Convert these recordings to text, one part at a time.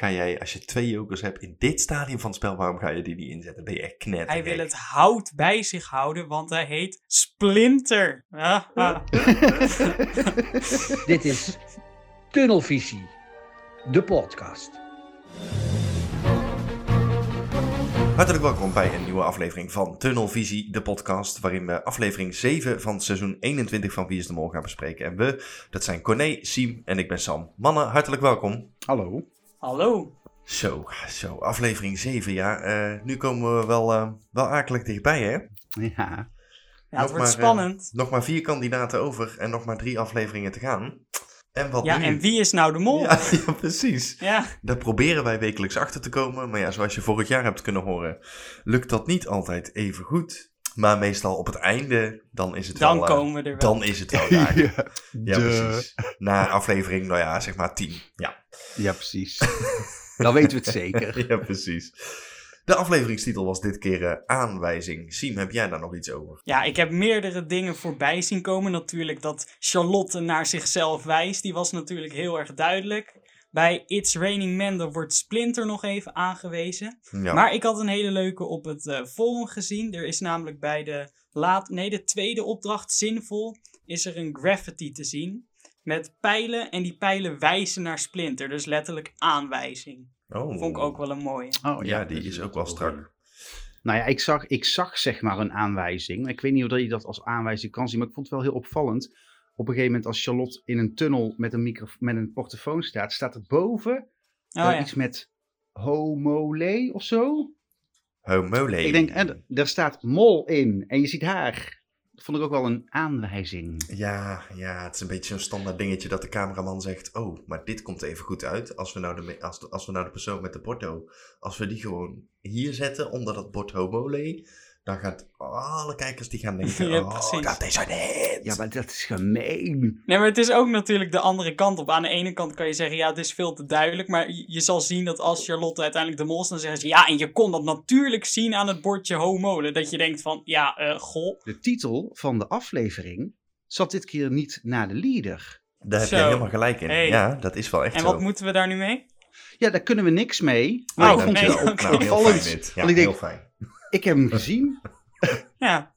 ga jij, als je twee jokers hebt in dit stadium van het spel, waarom ga je die niet inzetten? Ben je echt knetter. Hij wil het hout bij zich houden, want hij heet Splinter. Ah, ah. Dit is Tunnelvisie, de podcast. Hartelijk welkom bij een nieuwe aflevering van Tunnelvisie, de podcast, waarin we aflevering 7 van seizoen 21 van Wie is de Mol gaan bespreken. En we, dat zijn Corné, Siem en ik ben Sam. Mannen, hartelijk welkom. Hallo. Hallo. Zo, zo, aflevering 7, ja. eh, nu komen we wel, eh, wel akelig dichtbij, hè? Ja. Ja, Nog het wordt maar, eh, spannend. Nog maar vier kandidaten over en nog maar drie afleveringen te gaan. En wat ja, nu? en wie is nou de mol? Ja, ja, precies. Ja. Daar proberen wij wekelijks achter te komen. Maar ja, zoals je vorig jaar hebt kunnen horen, lukt dat niet altijd even goed. Maar meestal op het einde, dan is het dan wel... eh, komen we er wel. dan is het wel raak. ja, Ja, precies. Na aflevering, nou ja, zeg maar tien. Ja, Ja, precies. Dan weten we het zeker. ja precies. De afleveringstitel was dit keer eh, Aanwijzing. Siem, heb jij daar nog iets over? Ja, ik heb meerdere dingen voorbij zien komen. Natuurlijk dat Charlotte naar zichzelf wijst. Die was natuurlijk heel erg duidelijk. Bij It's Raining Men er wordt Splinter nog even aangewezen. Ja. Maar ik had een hele leuke op het eh, forum gezien. Er is namelijk bij de, laat, nee, de tweede opdracht, zinvol, is er een graffiti te zien. Met pijlen en die pijlen wijzen naar Splinter. Dus letterlijk aanwijzing. oh. Vond ik ook wel een mooie. Oh, Ja, die is ook wel strak. Nou ja, ik zag, ik zag zeg maar een aanwijzing. Ik weet niet of je dat als aanwijzing kan zien, maar ik vond het wel heel opvallend. Op een gegeven moment als Charlotte in een tunnel met een, micro, met een portofoon staat, staat er boven Oh eh, ja. iets met homole of zo. Homole. Ik denk, en daar staat mol in en je ziet haar. Dat vond ik ook wel een aanwijzing. Ja, ja, het is een beetje zo'n standaard dingetje dat de cameraman zegt: Oh, maar dit komt even goed uit. Als we nou de, als de, als we nou de persoon met de porto, als we die gewoon hier zetten onder dat bord homole, dan gaat alle kijkers die gaan denken: Ja, Oh, dat is er niet. Ja, maar dat is gemeen. Nee, maar het is ook natuurlijk de andere kant op. Aan de ene kant kan je zeggen, ja, het is veel te duidelijk. Maar je, zal zien dat als Charlotte uiteindelijk de mol is, dan zeggen ze, ja, en je kon dat natuurlijk zien aan het bordje homolen. Dat je denkt van, ja, eh goh. De titel van de aflevering zat dit keer niet naar de leader. Daar heb Zo. je helemaal gelijk in. Hey. Ja, dat is wel echt En zo. wat moeten we daar nu mee? Ja, daar kunnen we niks mee. Oh, Maar ik Nou, vond nee, het wel oké. nou, heel fijn dit. Ja, Want ik denk, heel fijn. Ik heb hem gezien. Ja.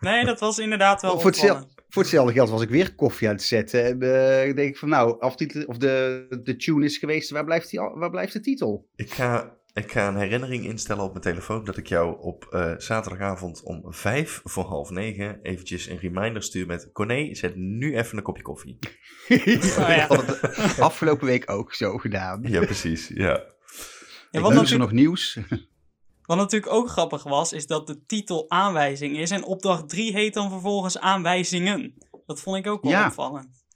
Nee, dat was inderdaad wel voor, hetzelfde, opvallend. voor hetzelfde geld was ik weer koffie aan het zetten. En eh, ik denk van nou, of, titel, of de, de tune is geweest, waar blijft, die, waar blijft de titel? Ik ga, ik ga een herinnering instellen op mijn telefoon dat ik jou op eh, zaterdagavond om vijf voor half negen eventjes een reminder stuur met Corné, zet nu even een kopje koffie. Oh, ja. Ik afgelopen week ook zo gedaan. Ja, precies. Ja. Ja, Ik wat, wat is er natuurlijk, nog nieuws? Wat natuurlijk ook grappig was, is dat de titel aanwijzing is. En opdracht 3 heet dan vervolgens aanwijzingen. Dat vond ik ook wel Ja. opvallend.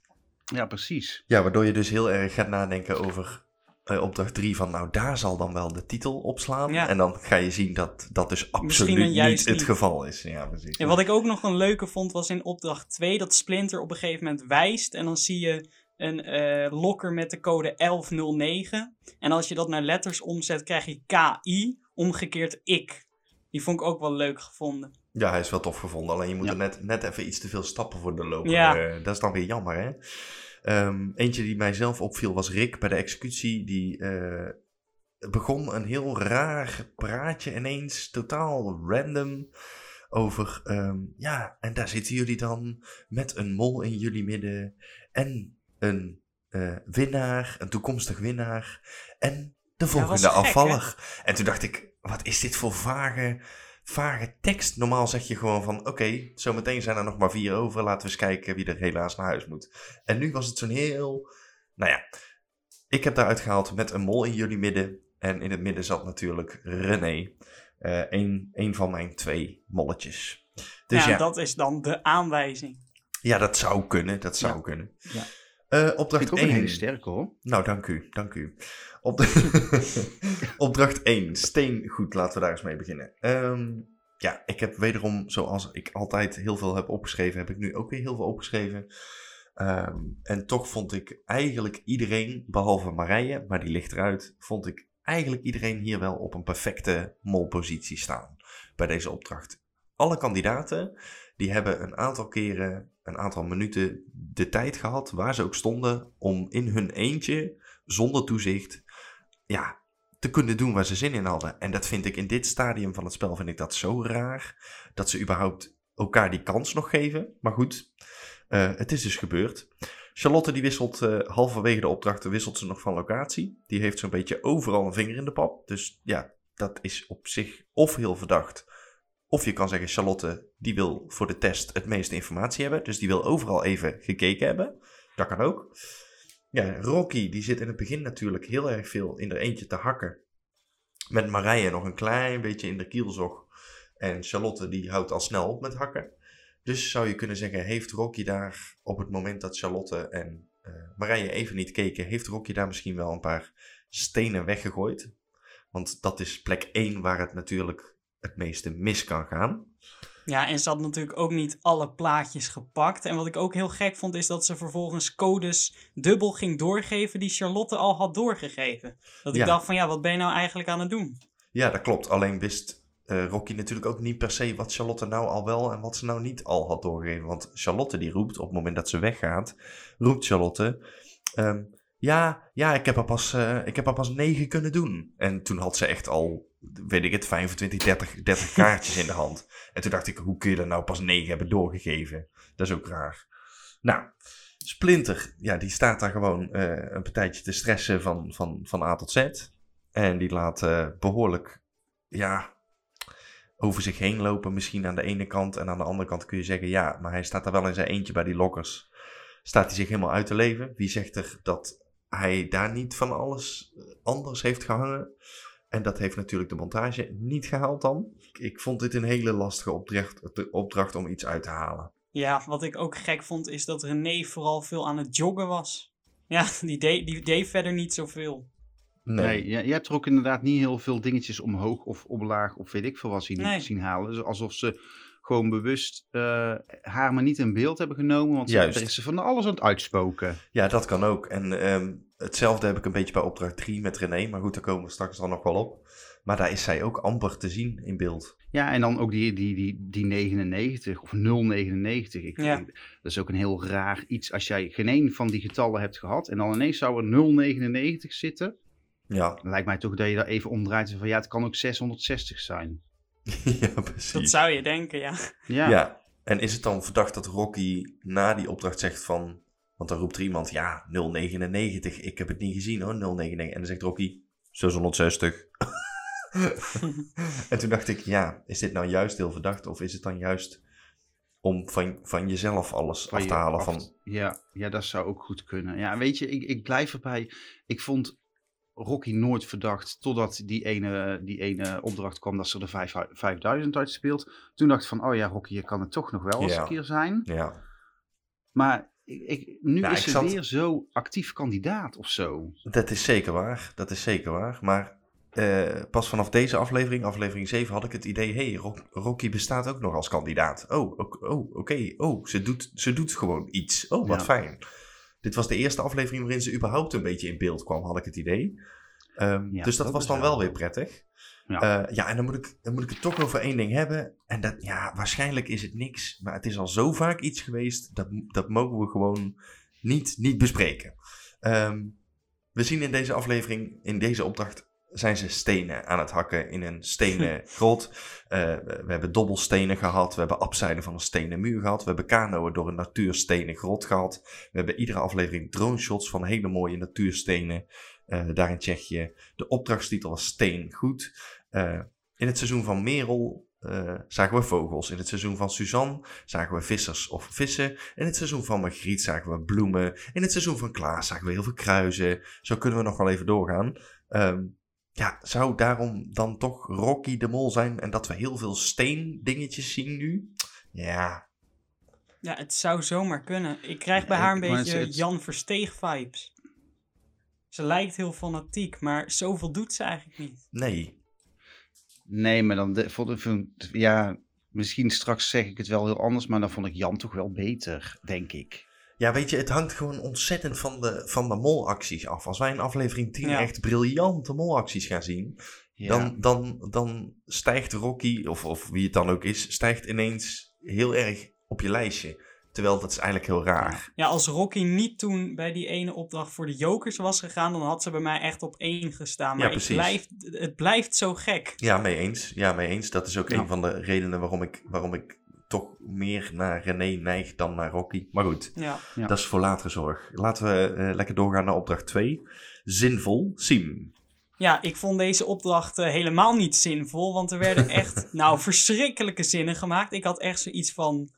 Ja, precies. ja, waardoor je dus heel erg gaat nadenken over eh, opdracht 3 van nou daar zal dan wel de titel op slaan. Ja. En dan ga je zien dat dat dus absoluut niet het geval is. Ja, precies. En wat ik ook nog een leuke vond was in opdracht 2 dat Splinter op een gegeven moment wijst. En dan zie je een eh, lokker met de code 1109. En als je dat naar letters omzet krijg je KI, omgekeerd ik. Die vond ik ook wel leuk gevonden. Ja, hij is wel tof gevonden. Alleen je moet Ja. er net, net even iets te veel stappen voor de loper. Ja. Eh, dat is dan weer jammer, hè? Ehm, eentje die mij zelf opviel was Rick bij de executie. Die eh, begon een heel raar praatje ineens, totaal random. Over, ehm, ja, en daar zitten jullie dan met een mol in jullie midden. En een eh, winnaar, een toekomstig winnaar. En de volgende gek, afvaller. En toen dacht ik, wat is dit voor vage, vage tekst? Normaal zeg je gewoon van, oké, zometeen zijn er nog maar vier over. Laten we eens kijken wie er helaas naar huis moet. En nu was het zo'n heel, nou ja, ik heb daaruit gehaald met een mol in jullie midden. En in het midden zat natuurlijk René. Eh een, een van mijn twee molletjes. Dus ja, ja, dat is dan de aanwijzing. ja, dat zou kunnen. Dat zou Ja. kunnen. Ja. Vind opdracht ik ook een 1. hele sterke hoor. Nou, dank u, dank u. Op Opdracht 1, steengoed, laten we daar eens mee beginnen. Ehm, ja, ik heb wederom, zoals ik altijd heel veel heb opgeschreven, heb ik nu ook weer heel veel opgeschreven. Ehm, en toch vond ik eigenlijk iedereen, behalve Marije, maar die ligt eruit, vond ik eigenlijk iedereen hier wel op een perfecte molpositie staan bij deze opdracht. Alle kandidaten, die hebben een aantal keren, een aantal minuten de tijd gehad, waar ze ook stonden, om in hun eentje, zonder toezicht, ja, te kunnen doen waar ze zin in hadden. En dat vind ik in dit stadium van het spel vind ik dat zo raar. Dat ze überhaupt elkaar die kans nog geven. Maar goed, eh, het is dus gebeurd. Charlotte die wisselt uh, halverwege de opdrachten wisselt ze nog van locatie. Die heeft zo'n beetje overal een vinger in de pap. Dus ja, dat is op zich of heel verdacht. Of je kan zeggen, Charlotte die wil voor de test het meeste informatie hebben. Dus die wil overal even gekeken hebben. Dat kan ook. Ja, Rocky die zit in het begin natuurlijk heel erg veel in er eentje te hakken. Met Marije nog een klein beetje in de kielzog. En Charlotte die houdt al snel op met hakken. Dus zou je kunnen zeggen, heeft Rocky daar op het moment dat Charlotte en uh, Marije even niet keken, heeft Rocky daar misschien wel een paar stenen weggegooid? Want dat is plek 1 waar het natuurlijk het meeste mis kan gaan. Ja, en ze had natuurlijk ook niet alle plaatjes gepakt. En wat ik ook heel gek vond, is dat ze vervolgens codes dubbel ging doorgeven die Charlotte al had doorgegeven. Dat ik Ja. dacht van, ja, wat ben je nou eigenlijk aan het doen? Ja, dat klopt. Alleen wist eh, Rocky natuurlijk ook niet per se wat Charlotte nou al wel en wat ze nou niet al had doorgegeven. Want Charlotte die roept op het moment dat ze weggaat, roept Charlotte... ehm, ja, ja, ik heb, er pas, eh, ik heb er pas negen kunnen doen. En toen had ze echt al, weet ik het, 25, 30, 30 kaartjes in de hand. En toen dacht ik, hoe kun je er nou pas negen hebben doorgegeven? Dat is ook raar. Nou, Splinter, ja, die staat daar gewoon eh, een partijtje te stressen van, van, van A tot Z. En die laat eh, behoorlijk, ja, over zich heen lopen. Misschien aan de ene kant. En aan de andere kant kun je zeggen, ja, maar hij staat daar wel in zijn eentje bij die lokkers. Staat hij zich helemaal uit te leven? Wie zegt er dat hij daar niet van alles eh, anders heeft gehangen? En dat heeft natuurlijk de montage niet gehaald dan. Ik vond dit een hele lastige opdracht, opdracht om iets uit te halen. Ja, wat ik ook gek vond, is dat René vooral veel aan het joggen was. Ja, die deed, die deed verder niet zoveel. Nee, je, je hebt er ook inderdaad niet heel veel dingetjes omhoog of omlaag of weet ik veel wat zien, Nee. zien halen. Dus alsof ze gewoon bewust eh, haar maar niet in beeld hebben genomen. Want ze- Juist. er is ze van alles aan het uitspoken. Ja, dat kan ook. En ehm, hetzelfde heb ik een beetje bij opdracht 3 met René. Maar goed, daar komen we straks dan nog wel op. Maar daar is zij ook amper te zien in beeld. Ja, en dan ook die, die, die, die 99 of 099. Ik, Ja. dat is ook een heel raar iets als jij geen een van die getallen hebt gehad. En dan ineens zou er 099 zitten. Ja, Dan lijkt mij toch dat je daar even omdraait. en Van ja, het kan ook 660 zijn. ja precies. Dat zou je denken, ja. Ja, Ja. En is het dan verdacht dat Rocky na die opdracht zegt van... Want dan roept er iemand, ja, 099. Ik heb het niet gezien hoor, 099. En dan zegt Rocky, 660. en toen dacht ik, ja, is dit nou juist heel verdacht? Of is het dan juist om van, van jezelf alles Van af te halen? af- Van, Ja, ja, dat zou ook goed kunnen. Ja, weet je, ik, ik blijf erbij. Ik vond Rocky nooit verdacht totdat die ene, die ene opdracht kwam dat ze er vijf, 5000 uitspeelt. Toen dacht ik van, oh ja, Rocky, je kan het toch nog wel eens Ja. een keer zijn. ja. Maar ik, ik, nu Nou, is ze zat- weer zo actief kandidaat of zo. Dat is zeker waar. Dat is zeker waar. Maar eh, pas vanaf deze aflevering, aflevering 7, had ik het idee: hé, hey, Ro- Rocky bestaat ook nog als kandidaat. Oh, oh oké. Oh, ze doet, ze doet gewoon iets. Oh, wat Ja. fijn. Dit was de eerste aflevering waarin ze überhaupt een beetje in beeld kwam, had ik het idee. Ehm, Ja, dus dat, dat was dan wel- wel weer prettig. Ja. Ja, ja en dan moet, ik, dan moet ik het toch over één ding hebben. En dat, ja, waarschijnlijk is het niks. Maar het is al zo vaak iets geweest. Dat, dat mogen we gewoon niet, niet bespreken. Ehm, we zien in deze aflevering, in deze opdracht, zijn ze stenen aan het hakken in een stenen grot. Eh, we hebben dobbelstenen gehad. We hebben abzijden van een stenen muur gehad. We hebben kanoën door een natuurstenen grot gehad. We hebben iedere aflevering drone shots van hele mooie natuurstenen. eh, daar in Tsjechië. De opdrachtstitel was Steen Goed. Eh, in het seizoen van Merel zagen we vogels. In het seizoen van Suzanne zagen we vissers of vissen. In het seizoen van Margriet zagen we bloemen. In het seizoen van Klaas zagen we heel veel kruizen. Zo kunnen we nog wel even doorgaan. Ehm, ja, zou daarom dan toch Rocky de Mol zijn en dat we heel veel steendingetjes zien nu? Ja, Ja, het zou zomaar kunnen. Ik krijg bij Ja, haar een beetje het- Jan Versteeg vibes. Ze lijkt heel fanatiek, maar zoveel doet ze eigenlijk niet. nee. Nee, maar dan de, vond ik, vond- ja, misschien straks zeg ik het wel heel anders, maar dan vond ik Jan toch wel beter, denk ik. Ja, weet je, het hangt gewoon ontzettend van de, van de molacties af. Als wij in aflevering 10 Ja. echt briljante molacties gaan zien, Ja. dan, dan, dan stijgt Rocky, of, of wie het dan ook is, stijgt ineens heel erg op je lijstje. Terwijl dat is eigenlijk heel raar. Ja, als Rocky niet toen bij die ene opdracht voor de Jokers was gegaan, dan had ze bij mij echt op één gestaan. Maar Ja, ik precies. blijf, het blijft zo gek. Ja, mee eens. Ja, mee eens. Dat is ook Ja. een van de redenen waarom ik, waarom ik toch meer naar René neig dan naar Rocky. Maar goed, Ja. Ja. dat is voor latere zorg. Laten we eh, lekker doorgaan naar opdracht 2. Zinvol, Siem. Ja, ik vond deze opdracht eh, helemaal niet zinvol, want er werden echt, nou, verschrikkelijke zinnen gemaakt. Ik had echt zoiets van,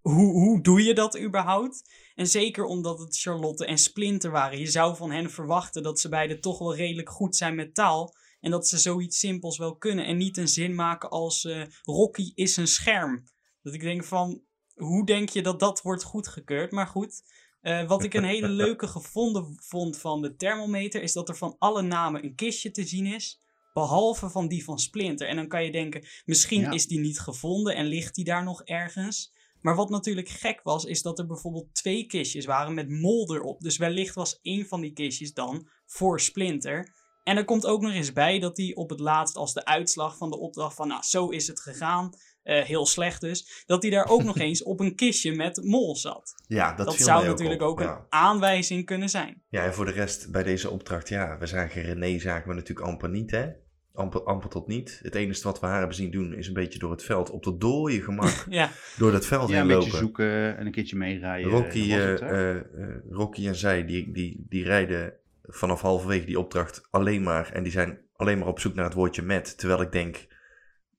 hoe, hoe doe je dat überhaupt? En zeker omdat het Charlotte en Splinter waren. Je zou van hen verwachten dat ze beide toch wel redelijk goed zijn met taal. En dat ze zoiets simpels wel kunnen. En niet een zin maken als eh, Rocky is een scherm. Dat ik denk van, hoe denk je dat dat wordt goedgekeurd? Maar goed, eh, wat ik een hele leuke gevonden vond van de thermometer... is dat er van alle namen een kistje te zien is... Behalve van die van Splinter. En dan kan je denken, misschien Ja. is die niet gevonden en ligt die daar nog ergens. Maar wat natuurlijk gek was, is dat er bijvoorbeeld twee kistjes waren met mol erop. Dus wellicht was één van die kistjes dan voor Splinter. En er komt ook nog eens bij dat hij op het laatst, als de uitslag van de opdracht van, nou, zo is het gegaan, eh, heel slecht dus, dat hij daar ook nog eens op een kistje met mol zat. Ja, dat, Dat, viel zou mij natuurlijk op. ook een aanwijzing kunnen zijn. ja, en voor de rest bij deze opdracht, ja, we zagen René zagen we natuurlijk amper niet, hè. Amper, amper tot niet. Het enige wat we haar hebben zien doen is een beetje door het veld, op de dode gemak, Ja, door dat veld Ja, heen een beetje lopen. zoeken en een keertje meerijden. Rocky, eh, het, eh, eh, Rocky en zij, die, die, die rijden vanaf halverwege die opdracht alleen maar. En die zijn alleen maar op zoek naar het woordje met. Terwijl ik denk,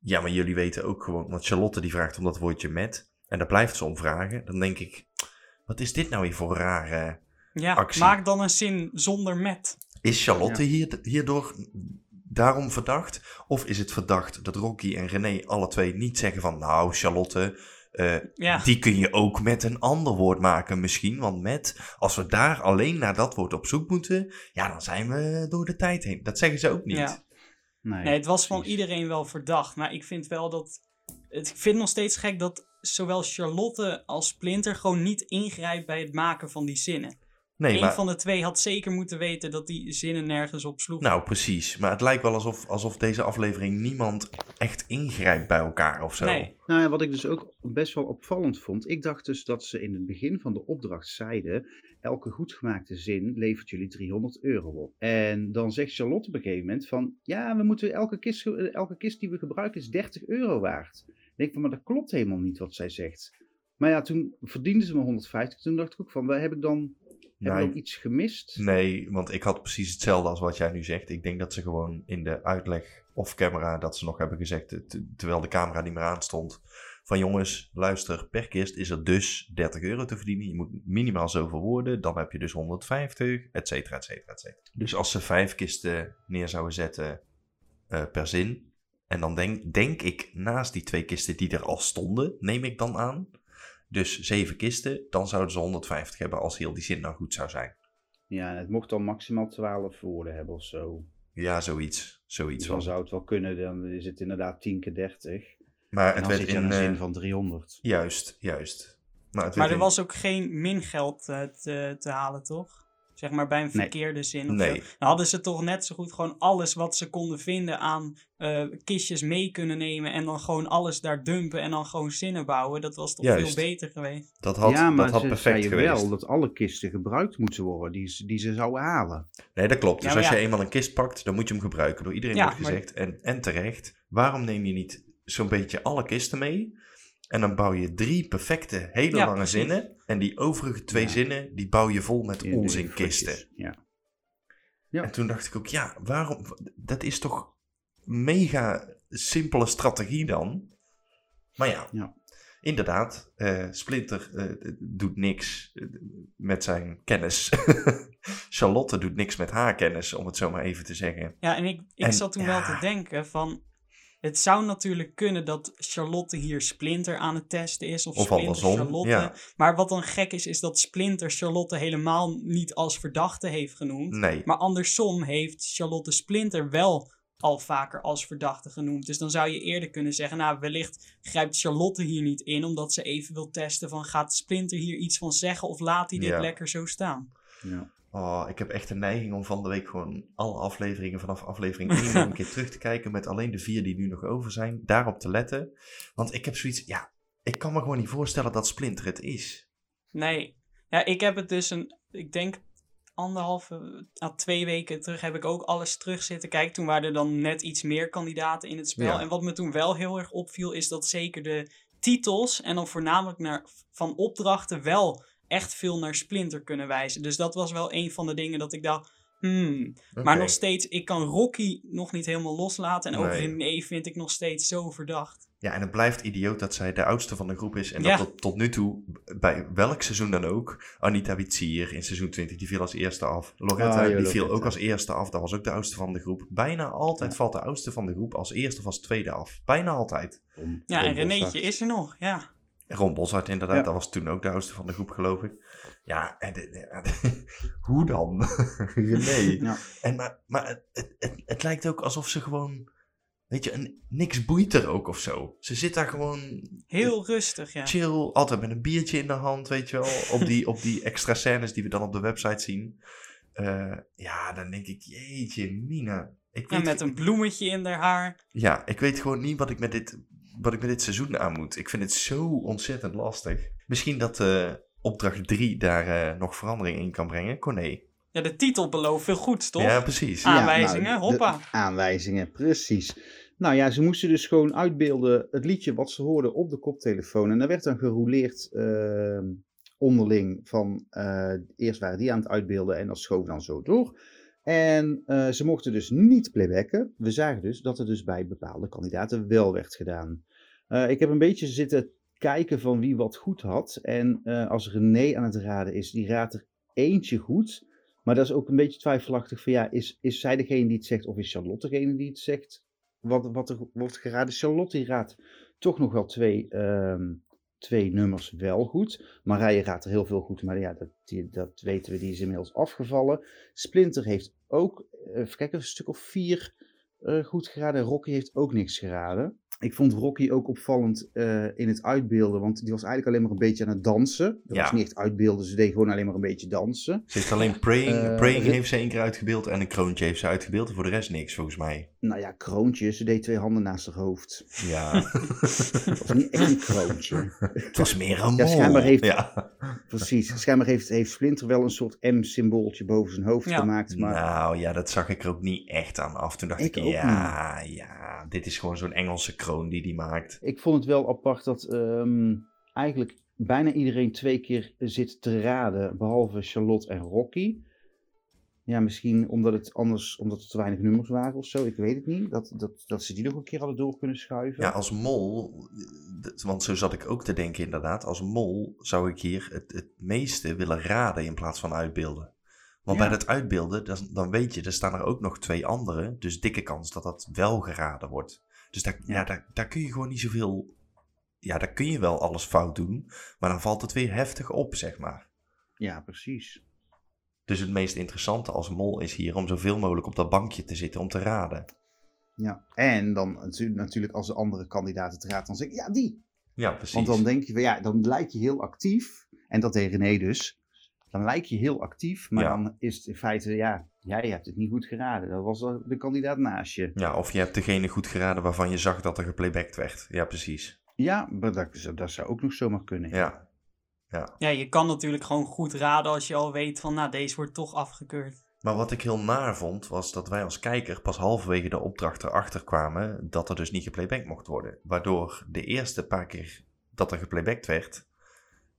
ja, maar jullie weten ook gewoon. Want Charlotte die vraagt om dat woordje met. En daar blijft ze om vragen. Dan denk ik, wat is dit nou weer voor rare... ja Actie. maak dan een zin zonder met. Is Charlotte hier, hierdoor daarom verdacht? Of is het verdacht dat Rocky en René alle twee niet zeggen van... Nou, Charlotte, eh, Ja, Die kun je ook met een ander woord maken misschien. Want met, als we daar alleen naar dat woord op zoek moeten, ja, dan zijn we door de tijd heen. Dat zeggen ze ook niet. Ja. Nee, nee, het was van iedereen wel verdacht. Maar ik vind wel dat. het- Ik vind nog steeds gek dat zowel Charlotte als Splinter gewoon niet ingrijpt bij het maken van die zinnen. Nee, Eén maar, van de twee had zeker moeten weten dat die zinnen nergens op sloegen. nou precies. Maar het lijkt wel alsof, alsof deze aflevering niemand echt ingrijpt bij elkaar of zo. nee. Nou ja, wat ik dus ook best wel opvallend vond. Ik dacht dus dat ze in het begin van de opdracht zeiden. Elke goed gemaakte zin levert jullie 300 euro op. En dan zegt Charlotte op een gegeven moment van. Ja, we moeten elke kist, elke kist die we gebruiken is 30 euro waard. Ik denk van, maar dat klopt helemaal niet wat zij zegt. Maar ja, toen verdienden ze maar 150. Toen dacht ik ook van, heb ik dan, heb Nee. dan iets gemist? Nee, want ik had precies hetzelfde als wat jij nu zegt. Ik denk dat ze gewoon in de uitleg off camera dat ze nog hebben gezegd, terwijl de camera niet meer aanstond. Van jongens, luister, per kist is er dus 30 euro te verdienen. Je moet minimaal zoveel woorden, dan heb je dus 150, et cetera, et cetera, et cetera. Dus als ze vijf kisten neer zouden zetten eh, per zin. En dan denk, denk ik naast die twee kisten die er al stonden, neem ik dan aan. Dus zeven kisten, dan zouden ze 150 hebben als heel die zin nou goed zou zijn. Ja, en het mocht dan maximaal 12 woorden hebben of zo. Ja, zoiets. Zoiets Dus dan van. zou het wel kunnen, dan is het inderdaad 10 keer 30. Maar En het dan werd zit je in... een eh, zin van 300. Juist, juist. Maar, er in- was ook geen mingeld eh, te, te halen, toch? Zeg maar bij een Nee. verkeerde zin of Nee. zo. Dan hadden ze toch net zo goed gewoon alles wat ze konden vinden aan eh, kistjes mee kunnen nemen. En dan gewoon alles daar dumpen en dan gewoon zinnen bouwen. Dat was toch Juist. veel beter geweest. Dat had, ja, maar dat had ze perfect geweest. wel dat alle kisten gebruikt moeten worden die, ze- die ze zouden halen. Nee, dat klopt. Dus als ja. je eenmaal een kist pakt, dan moet je hem gebruiken. Door iedereen Ja, wordt maar- gezegd. En, en terecht. Waarom neem je niet zo'n beetje alle kisten mee? En dan bouw je drie perfecte, hele Ja, lange precies. zinnen. En die overige twee Ja. zinnen, die bouw je vol met onzinkisten. Ja. Ja. En toen dacht ik ook, ja, waarom? Dat is toch mega simpele strategie dan? Maar ja, Ja. inderdaad, eh, Splinter eh, doet niks eh, met zijn kennis. Charlotte doet niks met haar kennis, om het zo maar even te zeggen. Ja, en ik, ik En, zat toen ja. wel te denken van... Het zou natuurlijk kunnen dat Charlotte hier Splinter aan het testen is. Of, Of Splinter andersom, Charlotte. ja. Maar wat dan gek is, is dat Splinter Charlotte helemaal niet als verdachte heeft genoemd. Nee, Maar andersom heeft Charlotte Splinter wel al vaker als verdachte genoemd. Dus dan zou je eerder kunnen zeggen, nou wellicht grijpt Charlotte hier niet in, omdat ze even wil testen van gaat Splinter hier iets van zeggen of laat hij dit Ja. lekker zo staan. Ja. Oh, ik heb echt een neiging om van de week gewoon alle afleveringen vanaf aflevering 1 nog een keer terug te kijken. Met alleen de vier die nu nog over zijn. Daarop te letten. Want ik heb zoiets, ja, ik kan me gewoon niet voorstellen dat Splinter het is. Nee. Ja, ik heb het dus een, ik denk anderhalve à twee weken terug heb ik ook alles terug zitten kijken. Toen waren er dan net iets meer kandidaten in het spel. Ja. En wat me toen wel heel erg opviel, is dat zeker de titels en dan voornamelijk naar, van opdrachten wel echt veel naar Splinter kunnen wijzen. Dus dat was wel een van de dingen dat ik dacht, hmm. Maar nog steeds, ik kan Rocky nog niet helemaal loslaten. En ook Nee. René vind ik nog steeds zo verdacht. Ja, en het blijft idioot dat zij de oudste van de groep is. En Ja. dat tot, tot nu toe, bij welk seizoen dan ook, Anita Witsier in seizoen 20, die viel als eerste af. Loretta, Ah, die viel ook als eerste af. Dat was ook de oudste van de groep. Bijna altijd Ja. valt de oudste van de groep als eerste of als tweede af. Bijna altijd. Om- Ja, en om Renéetje Boshart. is er nog, ja. Ron Boshart inderdaad, Ja. dat was toen ook de oudste van de groep, geloof ik. Ja, en hoe dan? René. Ja. En maar maar het, het, het, lijkt ook alsof ze gewoon, weet je, een, niks boeit er ook of zo. Ze zit daar gewoon Heel rustig, ja. chill, altijd met een biertje in de hand, weet je wel. Op die, op die extra scènes die we dan op de website zien. Eh, ja, dan denk ik, jeetje, Mina. Ik Ja, weet, met een bloemetje in haar haar. ja, ik weet gewoon niet wat ik met dit, wat ik met dit seizoen aan moet. Ik vind het zo ontzettend lastig. Misschien dat eh, opdracht 3 daar eh, nog verandering in kan brengen. Corné. Ja, de titel belooft veel goeds, toch? Ja, precies. Aanwijzingen, nou, de- hoppa. aanwijzingen, precies. Nou ja, ze moesten dus gewoon uitbeelden het liedje wat ze hoorden op de koptelefoon. En daar werd dan gerouleerd ehm, onderling van eh, eerst waren die aan het uitbeelden en dat schoof dan zo door. En eh, ze mochten dus niet playbacken. We zagen dus dat het dus bij bepaalde kandidaten wel werd gedaan. Eh, ik heb een beetje zitten kijken van wie wat goed had. En eh, als René aan het raden is, die raadt er eentje goed. Maar dat is ook een beetje twijfelachtig van ja, is, is zij degene die het zegt of is Charlotte degene die het zegt? Wat, wat er wordt geraden. Charlotte die raadt toch nog wel twee, ehm, twee nummers wel goed. Marije raadt er heel veel goed, maar ja, dat, die, dat weten we, die is inmiddels afgevallen. Splinter heeft ook, eh, even kijken, een stuk of vier eh, goed geraden. Rocky heeft ook niks geraden. Ik vond Rocky ook opvallend eh, in het uitbeelden, want die was eigenlijk alleen maar een beetje aan het dansen. Dat Ja. was niet echt uitbeelden, ze deed gewoon alleen maar een beetje dansen. Ze heeft alleen Praying, praying heeft ze één keer uitgebeeld en een kroontje heeft ze uitgebeeld. En voor de rest niks, volgens mij. Nou ja, kroontje, ze deed twee handen naast haar hoofd. Ja. Het was niet echt een kroontje. het was meer een Ja, mol. schijnbaar heeft- Ja. Precies. Schijnbaar heeft, heeft Splinter wel een soort M-symbooltje boven zijn hoofd Ja. gemaakt. Maar Nou ja, dat zag ik er ook niet echt aan af. Toen dacht ik, Ik ook ja, ja, dit is gewoon zo'n Engelse kroon die die maakt. ik vond het wel apart dat ehm, eigenlijk bijna iedereen twee keer zit te raden, behalve Charlotte en Rocky. Ja, misschien omdat het anders, omdat er te weinig nummers waren of zo. Ik weet het niet. Dat, dat, dat ze die nog een keer hadden door kunnen schuiven. Ja, als mol, want zo zat ik ook te denken inderdaad. Als mol zou ik hier het, het meeste willen raden in plaats van uitbeelden. Want Ja. bij dat uitbeelden, dan, dan weet je, er staan er ook nog twee anderen. Dus dikke kans dat dat wel geraden wordt. Dus daar, ja. Ja. daar, daar kun je gewoon niet zoveel... Ja, daar kun je wel alles fout doen. Maar dan valt het weer heftig op, zeg maar. Ja, precies. Dus het meest interessante als mol is hier om zoveel mogelijk op dat bankje te zitten om te raden. Ja. En dan natu- natuurlijk als de andere kandidaten het raadt, dan zeg ik, ja, die. Ja, precies. Want dan denk je, van, ja, dan lijk je heel actief. En dat deed René dus. Dan lijk je heel actief, maar Ja. dan is het in feite, ja, jij hebt het niet goed geraden. Dat was de de kandidaat naast je. Ja, of je hebt degene goed geraden waarvan je zag dat er geplaybacked werd. Ja, precies. Ja, maar dat, dat zou ook nog zomaar kunnen. Ja. Ja, je kan natuurlijk gewoon goed raden als je al weet van, nou, deze wordt toch afgekeurd. Maar wat ik heel naar vond, was dat wij als kijker pas halverwege de opdracht erachter kwamen dat er dus niet geplaybacked mocht worden. Waardoor de eerste paar keer dat er geplaybacked werd,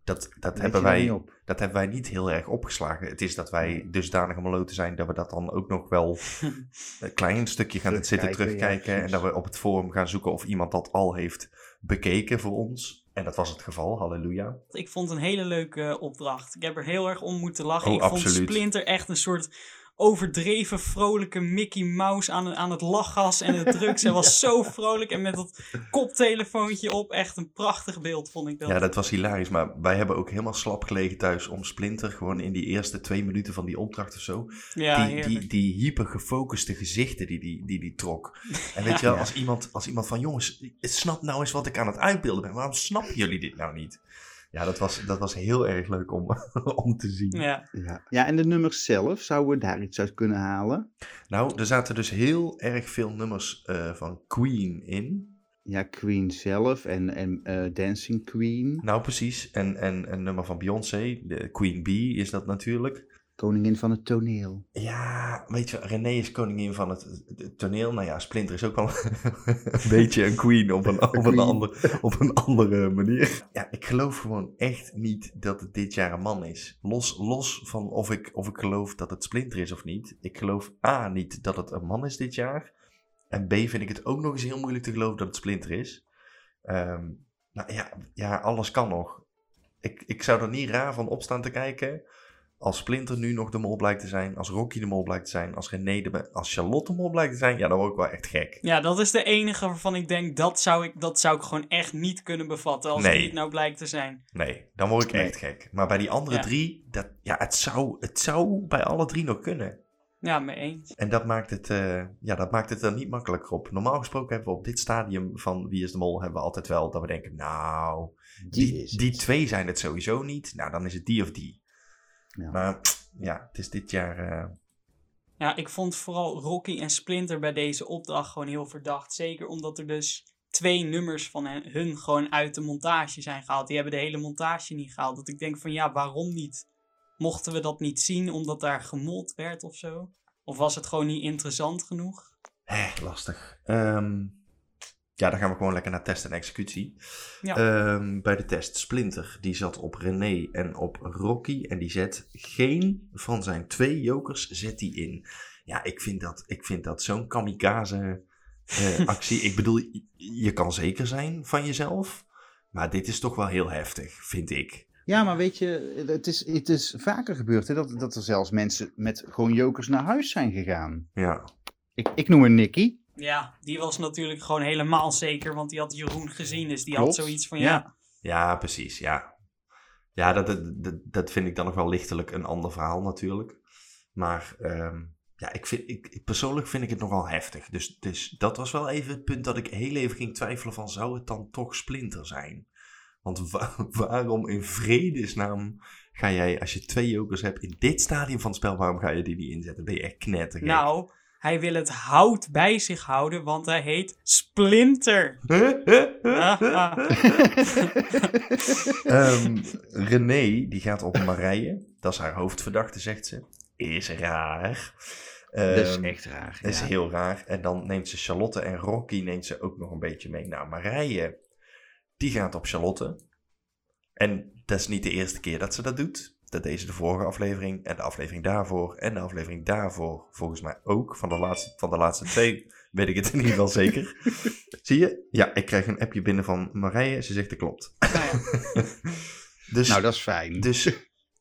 dat, dat, hebben, wij, dat hebben wij niet heel erg opgeslagen. Het is dat wij dusdanig maloten zijn dat we dat dan ook nog wel een klein stukje gaan zitten Terugkijken, ja, terugkijken. en dat we op het forum gaan zoeken of iemand dat al heeft bekeken voor ons. En dat was het geval, halleluja. Ik vond het een hele leuke eh, opdracht. Ik heb er heel erg om moeten lachen. Oh, ik vond. Splinter echt een soort overdreven vrolijke Mickey Mouse aan, aan het lachgas en het drugs. Hij was zo vrolijk en met dat koptelefoontje op. Echt een prachtig beeld vond ik dat. Ja, dat was hilarisch. Maar wij hebben ook helemaal slap gelegen thuis om Splinter gewoon in die eerste twee minuten van die opdracht of zo. Ja, die, die, die hypergefocuste gezichten die die, die, die trok. En weet je wel, als iemand, als iemand van jongens, snap nou eens wat ik aan het uitbeelden ben. Waarom snappen jullie dit nou niet? Ja, dat was, dat was heel erg leuk om, om te zien. Ja. Ja. ja, en de nummers zelf, zouden we daar iets uit kunnen halen? Nou, er zaten dus heel erg veel nummers eh, van Queen in. Ja, Queen zelf en, en eh, Dancing Queen. Nou, precies. En, en een nummer van Beyoncé, de Queen Bee is dat natuurlijk. Koningin van het toneel. Ja, weet je, René is koningin van het, het toneel. Nou ja, Splinter is ook wel een beetje een queen op een, op, een queen. ander, op een andere manier. Ja, ik geloof gewoon echt niet dat het dit jaar een man is. Los, los van of ik, of ik geloof dat het Splinter is of niet. Ik geloof A, niet dat het een man is dit jaar. En B, vind ik het ook nog eens heel moeilijk te geloven dat het Splinter is. Ehm, nou ja, ja, alles kan nog. Ik, ik zou er niet raar van opstaan te kijken als Splinter nu nog de mol blijkt te zijn, als Rocky de mol blijkt te zijn, als René de als Charlotte de mol blijkt te zijn, ja, dan word ik wel echt gek. Ja, dat is de enige waarvan ik denk, dat zou ik, dat zou ik gewoon echt niet kunnen bevatten als Nee. die het nou blijkt te zijn. Nee, dan word ik Nee. echt gek. Maar bij die andere Ja. drie, dat, ja, het zou, het zou bij alle drie nog kunnen. Ja, mee eens. En dat maakt het, eh, ja, dat maakt het er niet makkelijker op. Normaal gesproken hebben we op dit stadium van Wie is de Mol, hebben we altijd wel dat we denken, nou, die, is die twee zijn het sowieso niet. Nou, dan is het die of die. Ja. Maar ja, het is dit jaar, eh, Ja, ik vond vooral Rocky en Splinter bij deze opdracht gewoon heel verdacht. Zeker omdat er dus twee nummers van hen, hun gewoon uit de montage zijn gehaald. Die hebben de hele montage niet gehaald. Dat ik denk van ja, waarom niet? Mochten we dat niet zien omdat daar gemold werd of zo? Of was het gewoon niet interessant genoeg? hè, lastig. Ehm, ja, dan gaan we gewoon lekker naar test en executie. Ja. Ehm, bij de test Splinter, die zat op René en op Rocky. En die zet geen van zijn twee jokers zet die in. Ja, ik vind dat, ik vind dat zo'n kamikaze eh, actie. ik bedoel, je- je kan zeker zijn van jezelf. Maar dit is toch wel heel heftig, vind ik. Ja, maar weet je, het is, het is vaker gebeurd hè, dat, dat er zelfs mensen met gewoon jokers naar huis zijn gegaan. Ja, Ik, ik noem een Nicky. Ja, die was natuurlijk gewoon helemaal zeker, want die had Jeroen gezien. Dus die Klopt, had zoiets van ja. ja. ja precies, ja. Ja, dat, dat, dat, dat vind ik dan nog wel lichtelijk een ander verhaal natuurlijk. Maar ehm, ja, ik vind, ik, ik- persoonlijk vind ik het nogal heftig. Dus, dus dat was wel even het punt dat ik heel even ging twijfelen van... zou het dan toch Splinter zijn? Want wa- waarom in vredesnaam ga jij, als je twee jokers hebt in dit stadium van het spel... waarom ga je die niet inzetten? Ben je echt knettergek? Nou, hij wil het hout bij zich houden, want hij heet Splinter. Ehm, René, die gaat op Marije. Dat is haar hoofdverdachte, zegt ze. Is raar. dat is Ehm, echt raar. Dat is ja. heel raar. En dan neemt ze Charlotte en Rocky neemt ze ook nog een beetje mee. Nou, Marije, die gaat op Charlotte. En dat is niet de eerste keer dat ze dat doet. Dat deed ze de vorige aflevering en de aflevering daarvoor en de aflevering daarvoor. Volgens mij ook. Van de laatste, van de laatste twee weet ik het in ieder geval zeker. Zie je? Ja, ik krijg een appje binnen van Marije. Ze zegt dat klopt. nou ja. Dus, Nou, dat is fijn. dus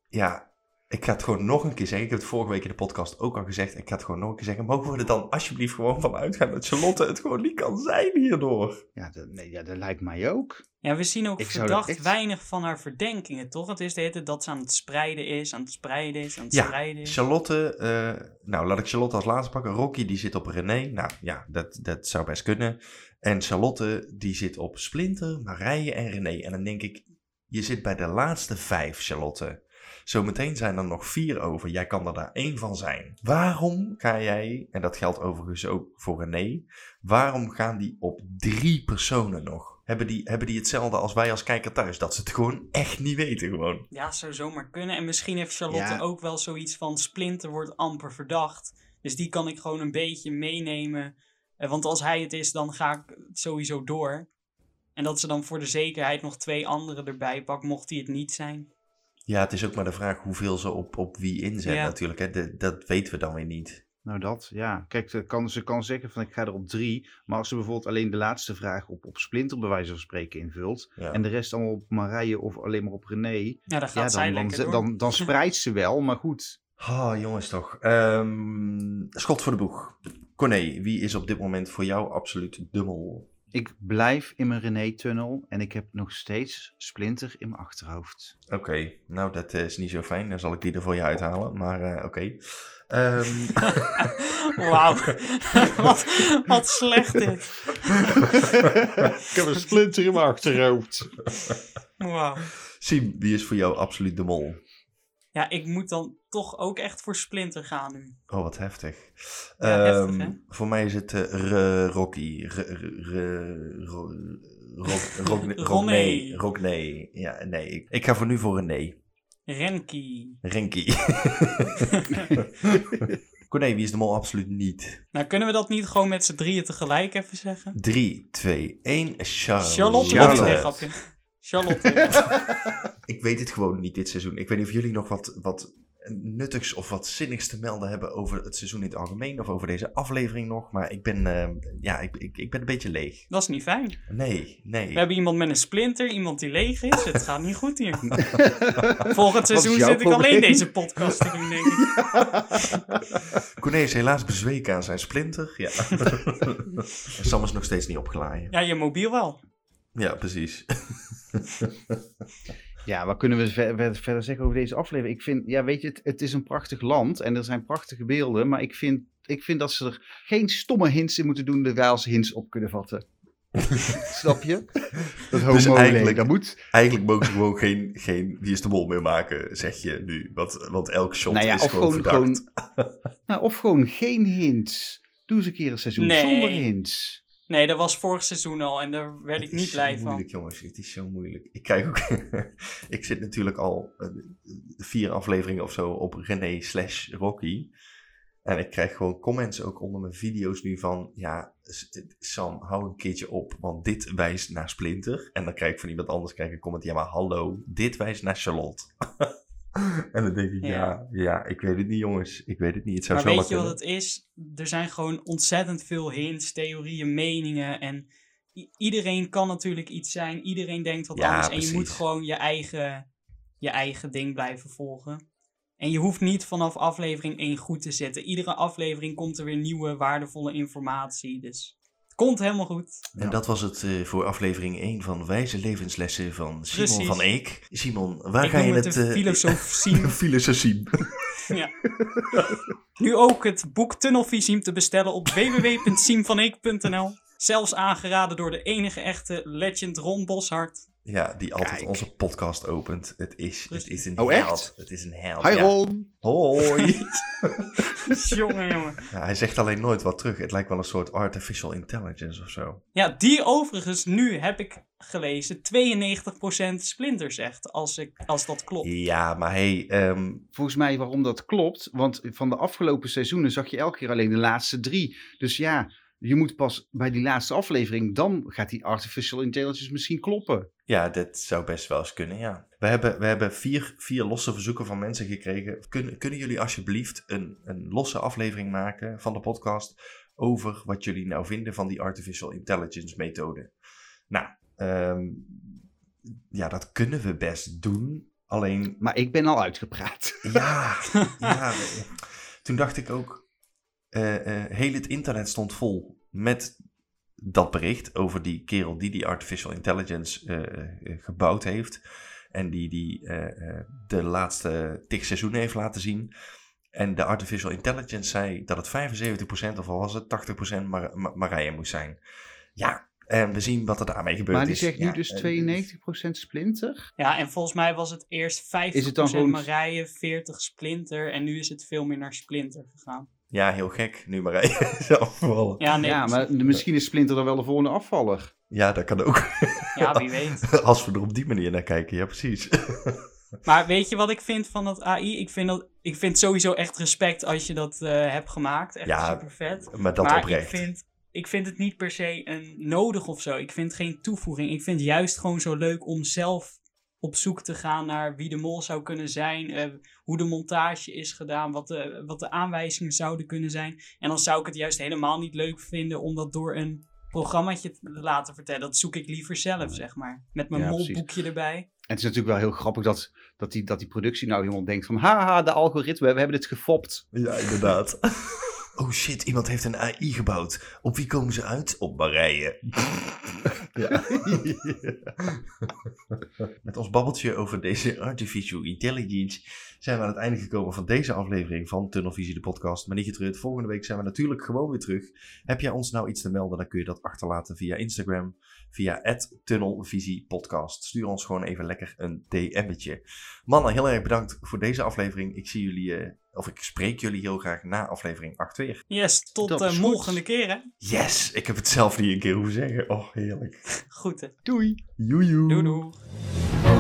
ja, ik ga het gewoon nog een keer zeggen. Ik heb het vorige week in de podcast ook al gezegd. Ik ga het gewoon nog een keer zeggen. Mogen we er dan alsjeblieft gewoon van uitgaan dat Charlotte het gewoon niet kan zijn hierdoor? Ja, dat, nee, ja, dat lijkt mij ook. ja, we zien ook Ik verdacht echt- weinig van haar verdenkingen, toch? Het is de hele tijd dat ze aan het spreiden is, aan het spreiden is, aan het Ja, spreiden is. Charlotte, eh, nou laat ik Charlotte als laatste pakken. Rocky die zit op René. Nou ja, dat, dat zou best kunnen. En Charlotte die zit op Splinter, Marije en René. En dan denk ik, je zit bij de laatste vijf, Charlotte. Zometeen zijn er nog vier over. Jij kan er daar één van zijn. Waarom ga jij, en dat geldt overigens ook voor René, waarom gaan die op drie personen nog? Hebben die, hebben die hetzelfde als wij als kijker thuis? Dat ze het gewoon echt niet weten gewoon. Ja, zou zomaar kunnen. En misschien heeft Charlotte Ja. ook wel zoiets van Splinter wordt amper verdacht. Dus die kan ik gewoon een beetje meenemen. Eh, Want als hij het is, dan ga ik sowieso door. En dat ze dan voor de zekerheid nog twee anderen erbij pakt, mocht hij het niet zijn. Ja, het is ook maar de vraag hoeveel ze op, op wie inzet Ja. natuurlijk. Hè. De- dat weten we dan weer niet. Nou, dat, ja. Kijk, ze kan, ze kan zeggen van ik ga er op drie. Maar als ze bijvoorbeeld alleen de laatste vraag op, op Splinter bij wijze van spreken invult. Ja. En de rest allemaal op Marije of alleen maar op René. Ja, dan gaat Ja, dan, dan, dan, dan spreidt ze wel, maar goed. Oh, jongens toch. Ehm, schot voor de boeg. Corné, wie is op dit moment voor jou absoluut dubbel? Ik blijf in mijn René-tunnel en ik heb nog steeds Splinter in mijn achterhoofd. Oké, nou dat is niet zo fijn. Dan zal ik die er voor je uithalen. Maar eh, oké. Ehm, Wauw, wat, wat slecht dit. ik heb een Splinter in mijn achterhoofd. Wauw. Siem, wie is voor jou absoluut de mol? Ja, ik moet dan toch ook echt voor Splinter gaan nu. Oh, wat heftig. Ja, Ehm, heftig? Voor mij is het R- Rocky. R- R- R- Ro- Ro- Ro- Ronné. Rockney. Ja, nee. Ik, ik ga voor nu voor een nee. Renki. Renkie. Corné, wie is de mol? Absoluut niet. Nou, kunnen we dat niet gewoon met z'n drieën tegelijk even zeggen? 3, 2, 1. Charlotte. Charlotte? Charlotte. Charlotte. Ik weet het gewoon niet dit seizoen. Ik weet niet of jullie nog wat, wat nuttigs of wat zinnigs te melden hebben over het seizoen in het algemeen. Of over deze aflevering nog. Maar ik ben, eh, ja, ik, ik, ik ben een beetje leeg. Dat is niet fijn. Nee, nee. We hebben iemand met een splinter, iemand die leeg is. Het gaat niet goed hier. Volgend seizoen zit ik alleen deze podcast te doen, denk ik. Corné is helaas bezweken aan zijn splinter. Ja. en Sam is nog steeds niet opgelaaien. Ja, je mobiel wel. Ja, precies. Ja, wat kunnen we ver- ver- verder zeggen over deze aflevering? Ik vind, ja, weet je, het, het is een prachtig land en er zijn prachtige beelden, maar ik vind, ik vind dat ze er geen stomme hints in moeten doen, de wij als hints op kunnen vatten. Snap je? Dat homo Dus eigenlijk- dat moet. Eigenlijk mogen ze gewoon geen, geen Wie is de Mol meer maken, zeg je nu. Want, want elk shot Nou ja, is of gewoon gewoon, verdacht. gewoon, nou, of gewoon geen hints. Doe eens een keer een seizoen Nee. zonder hints. Nee, dat was vorig seizoen al en daar werd ik Het niet is zo blij van. moeilijk, jongens. Het is zo moeilijk. Ik krijg ook... ik zit natuurlijk al eh, vier afleveringen of zo op René slash Rocky. En ik krijg gewoon comments ook onder mijn video's nu van... Ja, Sam, hou een keertje op, want dit wijst naar Splinter. En dan krijg ik van iemand anders krijg ik een comment... Ja, maar hallo, dit wijst naar Charlotte. en dan denk ik, ja. Ja. ja, ik weet het niet, jongens. Ik weet het niet. Het zou Maar weet je wat het is? Er zijn gewoon ontzettend veel hints, theorieën, meningen. En iedereen kan natuurlijk iets zijn. Iedereen denkt wat Ja, anders. En je moet gewoon je eigen, je eigen ding blijven volgen. En je hoeft niet vanaf aflevering 1 goed te zitten. Iedere aflevering komt er weer nieuwe, waardevolle informatie. Dus komt helemaal goed. En dat was het eh, voor aflevering 1 van Wijze Levenslessen van Simon Precies. van Eek. Simon, waar Ik ga je noem het het... de eh, filosofie. filosofie. ja. Nu ook het boek Tunnelvisie te bestellen op www.siemvaneek.nl. Zelfs aangeraden door de enige echte legend Ron Boshart. Ja, die altijd Kijk. onze podcast opent. Het is, het is een Oh, held. echt? Het is een held. Hi ja. Ron! Hoi. jongen, jongen. Ja, hij zegt alleen nooit wat terug. Het lijkt wel een soort artificial intelligence of zo. Ja, die overigens nu heb ik gelezen 92% Splinter zegt. Als, ik, als dat klopt. Ja, maar hey, ehm, Volgens mij waarom dat klopt, want van de afgelopen seizoenen zag je elke keer alleen de laatste drie. Dus ja, je moet pas bij die laatste aflevering, dan gaat die artificial intelligence misschien kloppen. ja, dat zou best wel eens kunnen, ja. We hebben, we hebben vier, vier losse verzoeken van mensen gekregen. Kunnen, kunnen jullie alsjeblieft een, een losse aflevering maken van de podcast over wat jullie nou vinden van die artificial intelligence methode? Nou, ehm, ja, dat kunnen we best doen. Alleen Maar ik ben al uitgepraat. Ja, ja. Toen dacht ik ook, heel het internet stond vol met dat bericht over die kerel die die artificial intelligence eh, eh, gebouwd heeft. En die, die eh, eh, de laatste tig seizoenen heeft laten zien. En de artificial intelligence zei dat het 75% of al was het 80% Mar Mar Marije moest zijn. Ja, en we zien wat er daarmee gebeurt. Maar die is. zegt nu Ja, dus eh, 92% splinter. Ja, en volgens mij was het eerst 50% Is het dan gewoon- Marije, 40 Splinter. En nu is het veel meer naar Splinter gegaan. Ja, heel gek nu Marije is afgevallen. Ja, nee. ja, maar de- misschien is splinter dan wel de volgende afvaller. Ja, dat kan ook. Ja, wie weet. Als we er op die manier naar kijken, ja precies. Maar weet je wat ik vind van dat AI? Ik vind, dat, ik vind sowieso echt respect als je dat eh, hebt gemaakt. Echt Ja, super vet. maar dat maar oprecht. ik vind, ik vind het niet per se een nodig of zo. Ik vind geen toevoeging. Ik vind het juist gewoon zo leuk om zelf op zoek te gaan naar wie de mol zou kunnen zijn. eh, hoe de montage is gedaan. Wat de, wat de aanwijzingen zouden kunnen zijn. En dan zou ik het juist helemaal niet leuk vinden om dat door een programmaatje te laten vertellen. Dat zoek ik liever zelf, zeg maar. Met mijn Ja, precies. molboekje erbij. En het is natuurlijk wel heel grappig dat, dat, die, dat die productie nou helemaal denkt van... Haha, de algoritme, we hebben dit gefopt. Ja, inderdaad. oh shit, iemand heeft een AI gebouwd. Op wie komen ze uit? Op Marije. Ja. Met ons babbeltje over deze artificial intelligence zijn we aan het einde gekomen van deze aflevering van Tunnelvisie de podcast. Maar niet getreurd, volgende week zijn we natuurlijk gewoon weer terug. Heb jij ons nou iets te melden, dan kun je dat achterlaten via Instagram, via tunnelvisiepodcast. Stuur ons gewoon even lekker een DM'tje. Mannen, heel erg bedankt voor deze aflevering. Ik zie jullie, eh, of ik spreek jullie heel graag na aflevering 8 weer. Yes, tot de goed. volgende keer hè. Yes, ik heb het zelf niet een keer hoeven zeggen. Oh, heerlijk. Goed hè. Doei! Joejoe. Doei doei.